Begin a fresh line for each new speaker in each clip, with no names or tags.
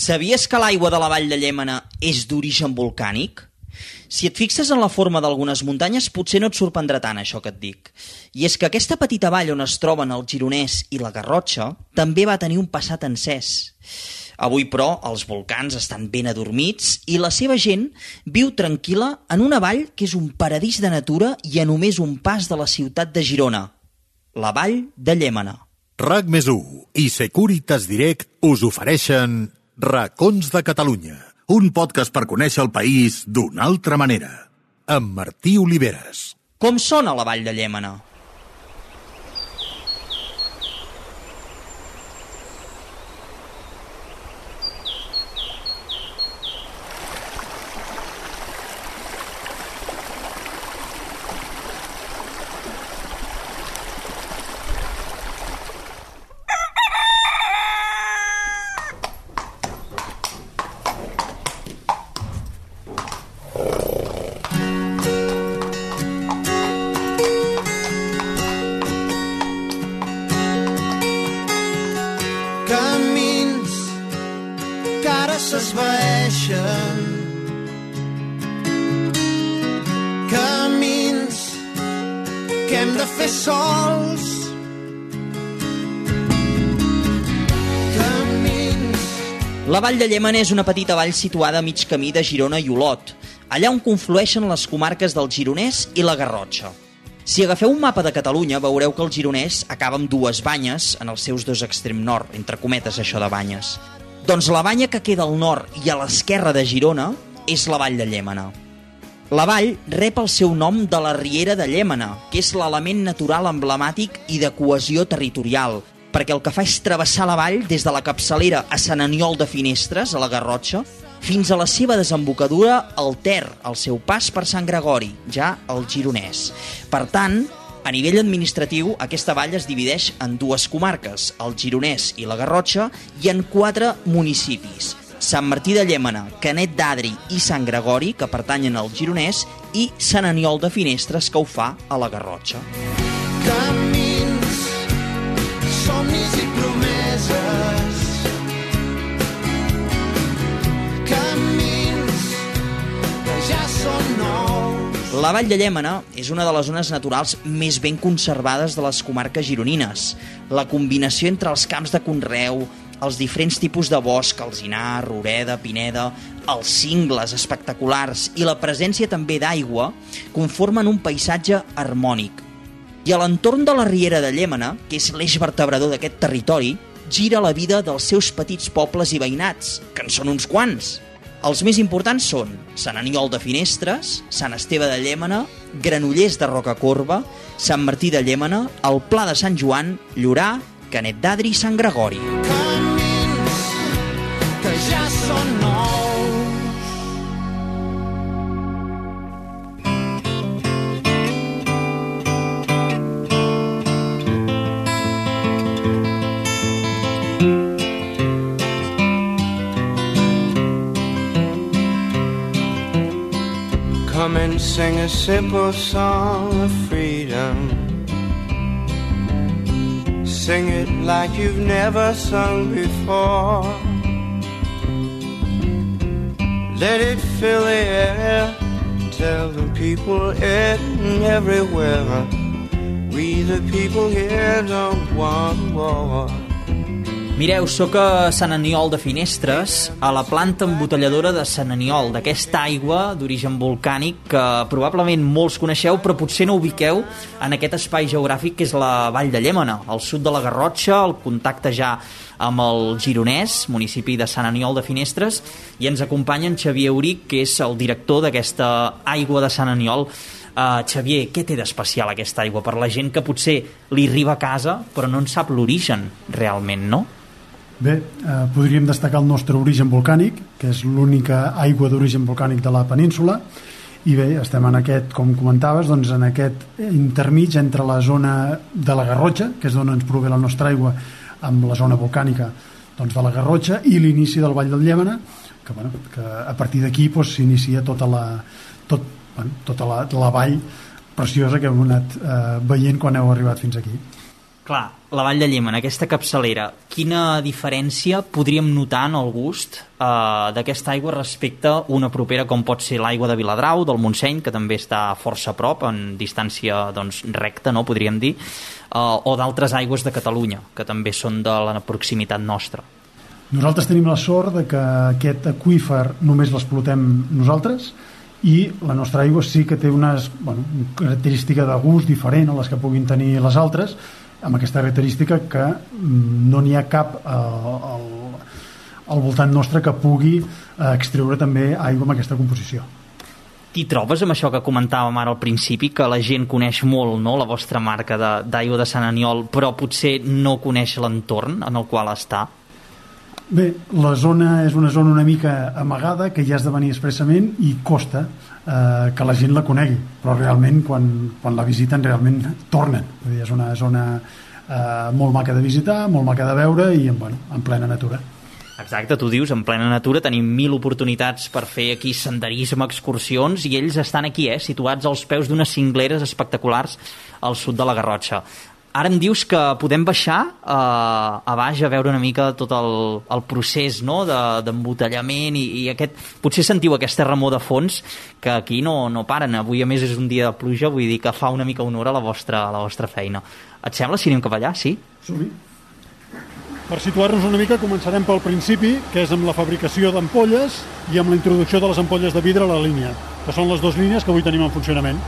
Sabies que l'aigua de la vall de Llémena és d'origen volcànic? Si et fixes en la forma d'algunes muntanyes, potser no et sorprendrà tant això que et dic. I és que aquesta petita vall on es troben el Gironès i la Garrotxa també va tenir un passat encès. Avui, però, els volcans estan ben adormits i la seva gent viu tranquil·la en una vall que és un paradís de natura i a només un pas de la ciutat de Girona, la vall de Llémena.
RAC més i Securitas Direct us ofereixen Racons de Catalunya, un podcast per conèixer el país d'una altra manera, amb Martí Oliveres.
Com sona la vall de Llémena?
S'esvaeixen camins que hem de fer sols camins
La vall de Llémena és una petita vall situada a mig camí de Girona i Olot, allà on conflueixen les comarques del Gironès i la Garrotxa. Si agafeu un mapa de Catalunya, veureu que el Gironès acaba amb dues banyes en els seus dos extrem nord, entre cometes això de banyes. Doncs la banya que queda al nord i a l'esquerra de Girona és la vall de Llémena. La vall rep el seu nom de la Riera de Llémena, que és l'element natural emblemàtic i de cohesió territorial, perquè el que fa és travessar la vall des de la capçalera a Sant Aniol de Finestres, a la Garrotxa, fins a la seva desembocadura al Ter, al seu pas per Sant Gregori, ja al Gironès. Per tant, a nivell administratiu, aquesta vall es divideix en dues comarques, el Gironès i la Garrotxa, i en quatre municipis. Sant Martí de Llémena, Canet d'Adri i Sant Gregori, que pertanyen al Gironès, i Sant Aniol de Finestres, que ho fa a la Garrotxa.
camins somnis i promeses
La Vall de Llémena és una de les zones naturals més ben conservades de les comarques gironines. La combinació entre els camps de conreu, els diferents tipus de bosc, alzinar, roreda, pineda, els cingles espectaculars i la presència també d'aigua conformen un paisatge harmònic. I a l'entorn de la Riera de Llémena, que és l'eix vertebrador d'aquest territori, gira la vida dels seus petits pobles i veïnats, que en són uns quants. Els més importants són Sant Aniol de Finestres, Sant Esteve de Llémena, Granollers de Rocacorba, Sant Martí de Llémena, el Pla de Sant Joan, Llorà, Canet d'Adri i Sant Gregori.
camins que ja són
sing a simple song of freedom. Sing it like you've never sung before. Let it fill the air. Tell the people in everywhere. We the people here don't want war.
Mireu, sóc a Sant Aniol de Finestres, a la planta embotelladora de Sant Aniol, d'aquesta aigua d'origen volcànic que probablement molts coneixeu, però potser no ubiqueu en aquest espai geogràfic que és la Vall de Llémena, al sud de la Garrotxa, el contacte ja amb el Gironès, municipi de Sant Aniol de Finestres, i ens acompanya en Xavier Uric, que és el director d'aquesta aigua de Sant Aniol. Uh, Xavier, què té d'especial aquesta aigua per la gent que potser li arriba a casa però no en sap l'origen realment, no?
Bé, eh, podríem destacar el nostre origen volcànic, que és l'única aigua d'origen volcànic de la península, i bé, estem en aquest, com comentaves, doncs en aquest intermig entre la zona de la Garrotxa, que és d'on ens prové la nostra aigua, amb la zona volcànica doncs, de la Garrotxa, i l'inici del Vall del Llémena, que, bueno, que a partir d'aquí doncs, s'inicia tota la, tot, bueno, tota la, la vall preciosa que hem anat eh, veient quan heu arribat fins aquí.
Clar, la Vall de Llémena, aquesta capçalera, quina diferència podríem notar en el gust eh, d'aquesta aigua respecte a una propera com pot ser l'aigua de Viladrau, del Montseny, que també està força a prop, en distància doncs, recta, no podríem dir, eh, o d'altres aigües de Catalunya, que també són de la proximitat nostra?
Nosaltres tenim la sort de que aquest aqüífer només l'explotem nosaltres i la nostra aigua sí que té una bueno, característica de gust diferent a les que puguin tenir les altres, amb aquesta característica que mm, no n'hi ha cap eh, al, al voltant nostre que pugui eh, extreure també aigua amb aquesta composició.
T'hi trobes amb això que comentàvem ara al principi, que la gent coneix molt no, la vostra marca d'aigua de, de Sant Aniol, però potser no coneix l'entorn en el qual està?
Bé, la zona és una zona una mica amagada que ja has de venir expressament i costa eh, que la gent la conegui, però realment quan, quan la visiten realment tornen. Vull dir, és una zona eh, molt maca de visitar, molt maca de veure i bueno, en plena natura.
Exacte, tu dius, en plena natura tenim mil oportunitats per fer aquí senderisme, excursions, i ells estan aquí, eh, situats als peus d'unes cingleres espectaculars al sud de la Garrotxa ara em dius que podem baixar eh, a baix a veure una mica tot el, el procés no? d'embotellament de, i, i aquest, potser sentiu aquesta remor de fons que aquí no, no paren avui a més és un dia de pluja vull dir que fa una mica honor a la vostra, a la vostra feina et sembla si anem cap allà, sí?
som -hi. Per situar-nos una mica començarem pel principi, que és amb la fabricació d'ampolles i amb la introducció de les ampolles de vidre a la línia, que són les dues línies que avui tenim en funcionament.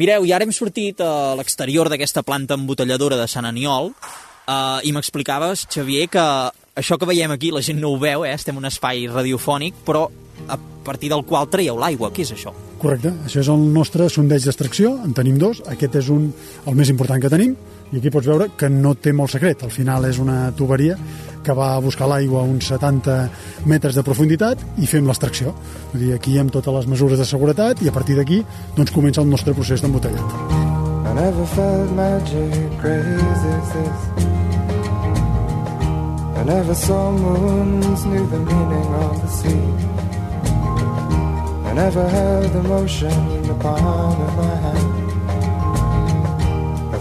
Mireu, i ara hem sortit a l'exterior d'aquesta planta embotelladora de Sant Aniol eh, i m'explicaves, Xavier, que això que veiem aquí, la gent no ho veu, eh? estem en un espai radiofònic, però a partir del qual traieu l'aigua. Què és això?
Correcte, això és el nostre sondeig d'extracció, en tenim dos, aquest és un, el més important que tenim, i aquí pots veure que no té molt secret, al final és una tuberia que va a buscar l'aigua a uns 70 metres de profunditat i fem l'extracció. Vull dir, aquí amb totes les mesures de seguretat i a partir d'aquí doncs comença el nostre procés d'embotellat. I never saw moons, knew the meaning of the sea I never held the palm of my hand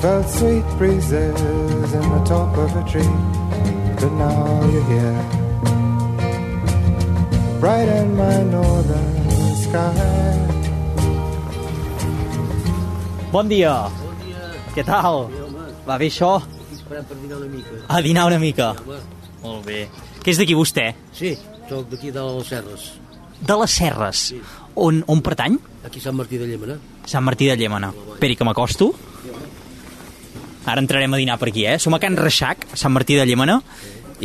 felt sweet breezes in the top of a tree but now you're here. Bright in my northern sky. Bon dia. Bon dia. Què tal? Bé, Va bé això?
Esperant per dinar una mica.
A dinar una mica? Sí, Molt bé. Què és d'aquí vostè?
Sí, sóc d'aquí de les Serres.
De les Serres? Sí. On, on pertany?
Aquí Sant Martí de Llémena.
Sant Martí de Llémena. Esperi que m'acosto. Ara entrarem a dinar per aquí, eh? Som a Can Reixac, a Sant Martí de Llémena,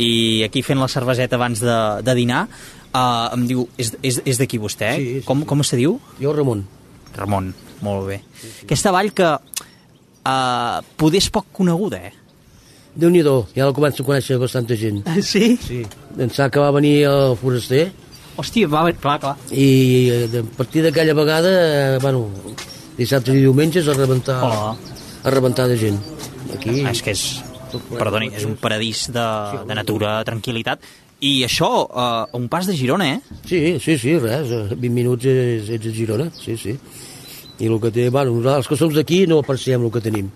i aquí fent la cerveseta abans de, de dinar. Uh, em diu, és, és, és d'aquí vostè, eh?
Sí, sí,
com, com se diu?
Jo, Ramon.
Ramon, molt bé. Sí, sí. Aquesta vall que uh, poder és poc coneguda, eh?
déu nhi ja la començo a conèixer bastanta gent.
Sí?
Sí. Pensar que va venir el foraster.
Hòstia, va, clar, clar.
I a partir d'aquella vegada, eh, bueno, dissabte i diumenges a rebentar,
oh.
a rebentar de gent. Aquí...
És que és, perdoni, és un paradís de, de natura, tranquil·litat. I això, uh, a un pas de Girona, eh?
Sí, sí, sí, res, 20 minuts ets, ets a Girona, sí, sí. I el que té, bueno, nosaltres que som d'aquí no apreciem el que tenim,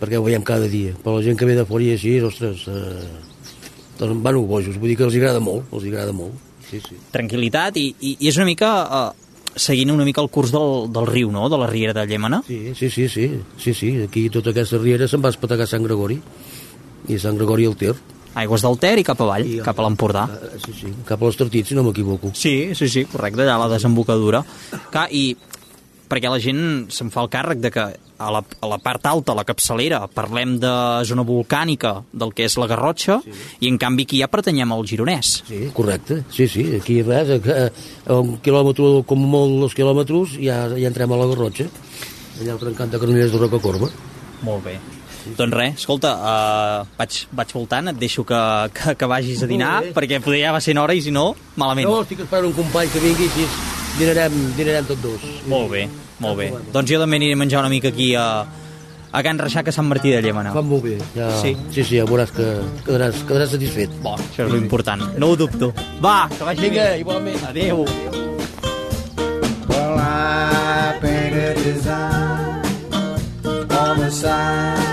perquè ho veiem cada dia. Però la gent que ve de fora i així, ostres, eh, doncs, bueno, bojos, vull dir que els agrada molt, els agrada molt, sí, sí.
Tranquilitat i, i, i és una mica... Uh, seguint una mica el curs del, del riu, no?, de la Riera de Llémena.
Sí, sí, sí, sí, sí, sí. aquí tota aquesta riera se'n va espetegar a Sant Gregori, i Sant Gregori al Ter.
Aigües del Ter i cap avall, I, cap a l'Empordà.
Uh, sí, sí, cap a l'Estartit, si no m'equivoco.
Sí, sí, sí, correcte, allà a la desembocadura. Clar, i perquè la gent se'n fa el càrrec de que a la, a la part alta, a la capçalera, parlem de zona volcànica del que és la Garrotxa, sí. i en canvi aquí ja pertanyem al Gironès.
Sí, correcte, sí, sí, aquí res, a, a un quilòmetre, com molt dos quilòmetres, ja, ja entrem a la Garrotxa, allà al trencant de Carnelles de Rocacorba.
Molt bé. Doncs res, escolta, uh, vaig, vaig voltant, et deixo que, que, que vagis a dinar, perquè poder ja va ser hora i si no, malament.
No, estic esperant un company que vingui, així Dinarem, dinarem tot dos.
Molt bé, molt bé. Doncs jo també aniré a menjar una mica aquí a, a Can Reixac a Sant Martí de Llemena.
Fa molt bé. Ja,
sí.
sí, sí, ja veuràs que quedaràs, quedaràs satisfet.
Bon, això és sí. l'important. No ho dubto. Va, que vagi
Vinga,
bé.
igualment.
Adéu. Adéu.
Well, I painted his eye on the side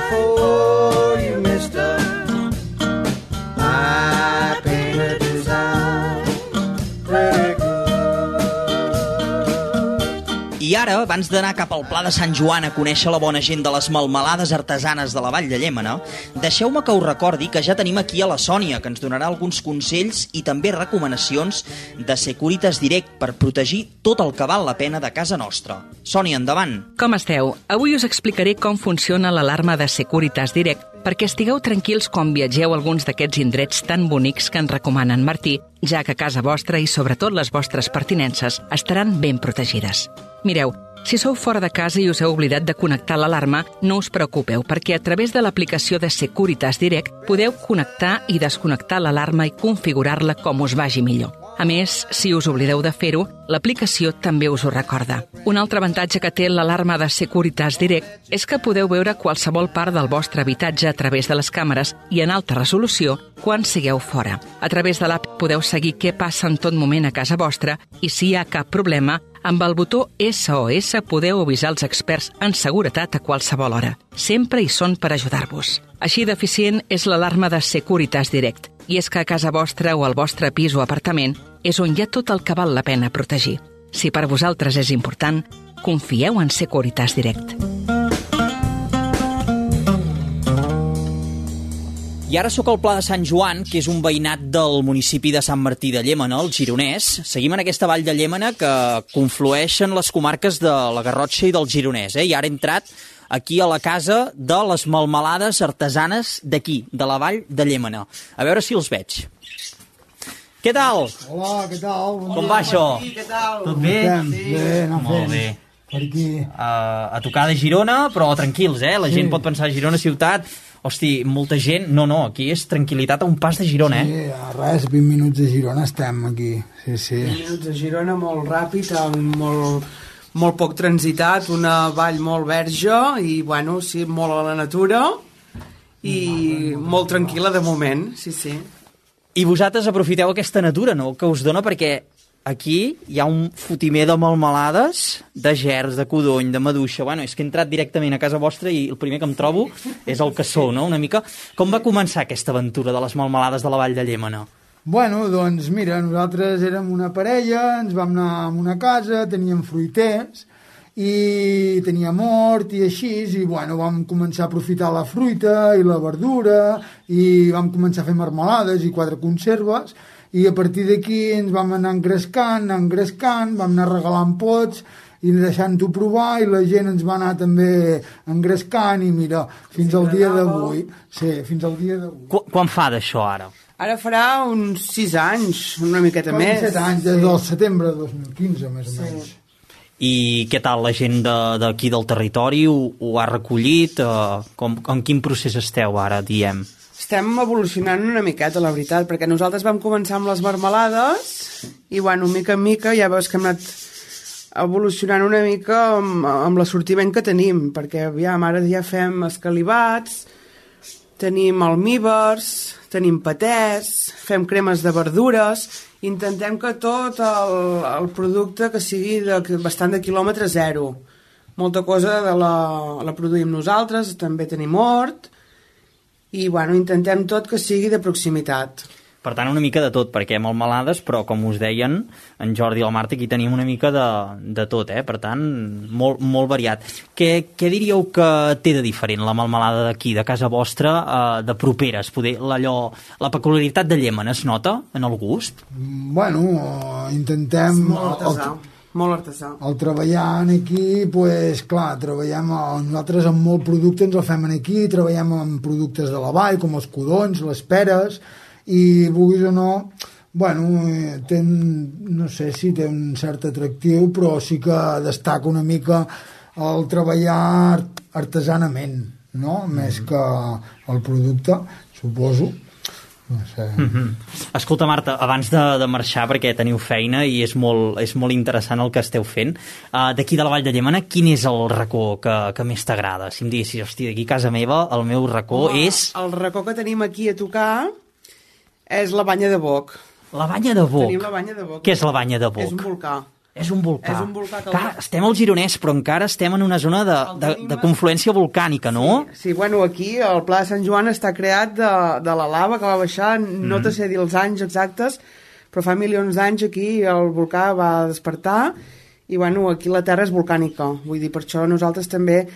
I
ara, abans d'anar cap al Pla de Sant Joan a conèixer la bona gent de les malmelades artesanes de la Vall de Llémena, deixeu-me que us recordi que ja tenim aquí a la Sònia, que ens donarà alguns consells i també recomanacions de Securitas Direct per protegir tot el que val la pena de casa nostra. Sònia, endavant!
Com esteu? Avui us explicaré com funciona l'alarma de Securitas Direct perquè estigueu tranquils quan viatgeu a alguns d'aquests indrets tan bonics que ens recomana en Martí, ja que casa vostra i sobretot les vostres pertinences estaran ben protegides. Mireu, si sou fora de casa i us heu oblidat de connectar l'alarma, no us preocupeu, perquè a través de l'aplicació de Securitas Direct podeu connectar i desconnectar l'alarma i configurar-la com us vagi millor. A més, si us oblideu de fer-ho, l'aplicació també us ho recorda. Un altre avantatge que té l'alarma de Securitas Direct és que podeu veure qualsevol part del vostre habitatge a través de les càmeres i en alta resolució quan sigueu fora. A través de l'app podeu seguir què passa en tot moment a casa vostra i si hi ha cap problema, amb el botó SOS podeu avisar els experts en seguretat a qualsevol hora. Sempre hi són per ajudar-vos. Així d'eficient és l'alarma de Securitas Direct. I és que a casa vostra o al vostre pis o apartament és on hi ha tot el que val la pena protegir. Si per vosaltres és important, confieu en Securitas Direct.
I ara sóc al Pla de Sant Joan, que és un veïnat del municipi de Sant Martí de Llémena, el Gironès. Seguim en aquesta vall de Llémena que conflueixen les comarques de la Garrotxa i del Gironès. Eh? I ara he entrat aquí a la casa de les malmelades artesanes d'aquí, de la vall de Llémena. A veure si els veig. Què tal?
Hola, què tal? Bon
Com va això? Tot bé?
Estem? Bé,
Molt
fent.
bé.
Per aquí.
Uh, a tocar de Girona, però tranquils, eh? La gent pot pensar Girona ciutat, hosti, molta gent... No, no, aquí és tranquil·litat a un pas de Girona, eh?
Sí, a res, 20 minuts de Girona estem aquí. Sí, sí.
minuts a Girona molt ràpid, amb molt, molt poc transitat, una vall molt verge i, bueno, sí, molt a la natura i molt tranquil·la de moment, sí, sí.
I vosaltres aprofiteu aquesta natura, no?, que us dona perquè aquí hi ha un fotimer de malmelades, de gers, de codony, de maduixa... Bueno, és que he entrat directament a casa vostra i el primer que em trobo és el cassó, no?, una mica. Com va començar aquesta aventura de les malmelades de la Vall de Llémena?
Bueno, doncs mira, nosaltres érem una parella, ens vam anar a una casa, teníem fruiters i teníem hort i així, i bueno, vam començar a aprofitar la fruita i la verdura i vam començar a fer marmelades i quatre conserves i a partir d'aquí ens vam anar engrescant, engrescant, vam anar regalant pots i deixant-ho provar i la gent ens va anar també engrescant i mira, fins al dia d'avui sí, fins al dia d'avui
Qu quan fa d'això, ara?
Ara farà uns 6 anys, una miqueta
Fa
més.
7 anys, des del setembre de 2015, més o menys.
I què tal la gent de- d'aquí de, del territori ho, ho ha recollit? Uh, com, en quin procés esteu ara, diem?
Estem evolucionant una miqueta, la veritat, perquè nosaltres vam començar amb les marmelades i, bueno, mica en mica ja veus que hem anat evolucionant una mica amb, amb l'assortiment que tenim, perquè, aviam, ara ja fem escalivats, tenim almíbers, tenim patès, fem cremes de verdures, intentem que tot el, el producte que sigui de, bastant de quilòmetre zero. Molta cosa de la, la produïm nosaltres, també tenim hort, i bueno, intentem tot que sigui de proximitat.
Per tant, una mica de tot, perquè malmelades, però com us deien, en Jordi i el Marta, aquí tenim una mica de, de tot, eh? Per tant, molt, molt variat. Què, què diríeu que té de diferent la malmelada d'aquí, de casa vostra, eh, de properes? Poder, allò, la peculiaritat de Llémena es nota en el gust?
Bueno, intentem...
Molt artesà.
El,
Molt artesà.
el treballar aquí, pues, clar, treballem, a- nosaltres amb molt producte ens el fem aquí, treballem amb productes de la vall, com els codons, les peres, i vulguis o no, bueno, eh, té, no sé si té un cert atractiu, però sí que destaca una mica el treballar art- artesanament, no? Més que el producte, suposo. No sé.
Mm -hmm. Escolta, Marta, abans de, de marxar, perquè teniu feina i és molt, és molt interessant el que esteu fent, uh, d'aquí de la Vall de Llémena, quin és el racó que, que més t'agrada? Si em diguessis, hòstia, d'aquí casa meva, el meu racó
Home,
és
El racó que tenim aquí a tocar és la banya de Boc.
la banya de Boc.
Tenim la banya de Boc.
Què és la banya de
És un
Boc?
volcà.
És un volcà.
És un volcà que-
Clar, estem al Gironès, però encara estem en una zona de, de, de confluència volcànica, no?
Sí, bueno, aquí el Pla de Sant Joan està creat de, de la lava que va baixar, no
Mhm.
te sé dir els anys exactes, però fa milions d'anys aquí el volcà va despertar i bueno, aquí la terra és volcànica, vull dir, per això nosaltres també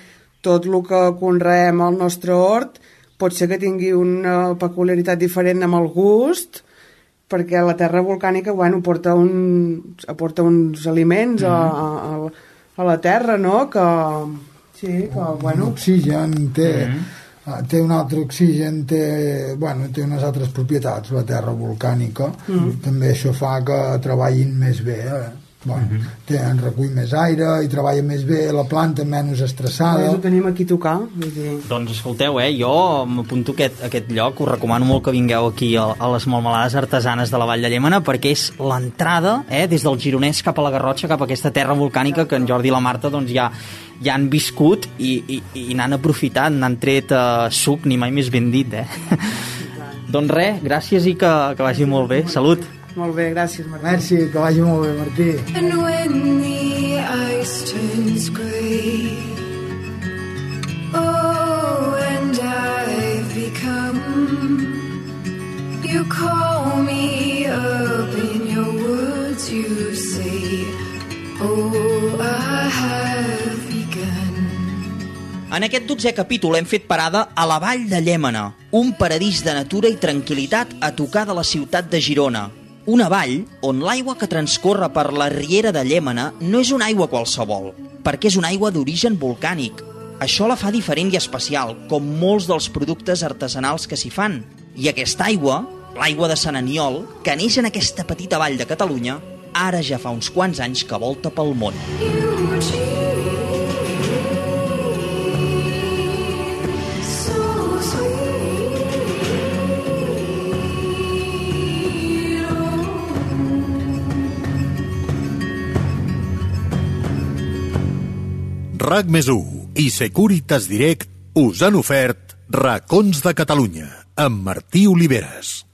tot el que conreem al nostre hort pot ser que tingui una peculiaritat diferent amb el gust, perquè la terra volcànica bueno, porta, un, aporta uns aliments a, a, a la terra, no?, que... Sí, que, bueno,
Oxigen té... ah, té un altre oxigen, té, bueno, té unes altres propietats, la terra volcànica. També això fa que treballin més bé. Eh? Bueno, té, en recull més aire i treballa més bé, la planta menys estressada.
Res, ho tenim aquí a tocar, vull dir...
Doncs escolteu, eh, jo m'apunto a aquest, aquest lloc, us recomano molt que vingueu aquí a, a les malmelades artesanes de la Vall de Llémena perquè és l'entrada eh, des del Gironès cap a la Garrotxa, cap a aquesta terra volcànica que en Jordi i la Marta doncs, ja, ja han viscut i, i, i n'han aprofitat, n'han tret eh, suc, ni mai més ben dit. Eh? doncs res, gràcies i que, que vagi molt bé. Salut!
Molt bé, gràcies, Martí.
Merci, que vagi molt bé, Martí.
And when the ice turns gray, oh, and I've become, you call me up in your words, you say, oh, I have begun.
En aquest dotzè capítol hem fet parada a la Vall de Llémena, un paradís de natura i tranquil·litat a tocar de la ciutat de Girona. Una vall on l'aigua que transcorre per la riera de Llémena no és una aigua qualsevol, perquè és una aigua d'origen volcànic. Això la fa diferent i especial, com molts dels productes artesanals que s'hi fan. I aquesta aigua, l'aigua de Sant Aniol, que neix en aquesta petita vall de Catalunya, ara ja fa uns quants anys que volta pel món.
So
RAC més i Securitas Direct us han ofert Racons de Catalunya amb Martí Oliveres.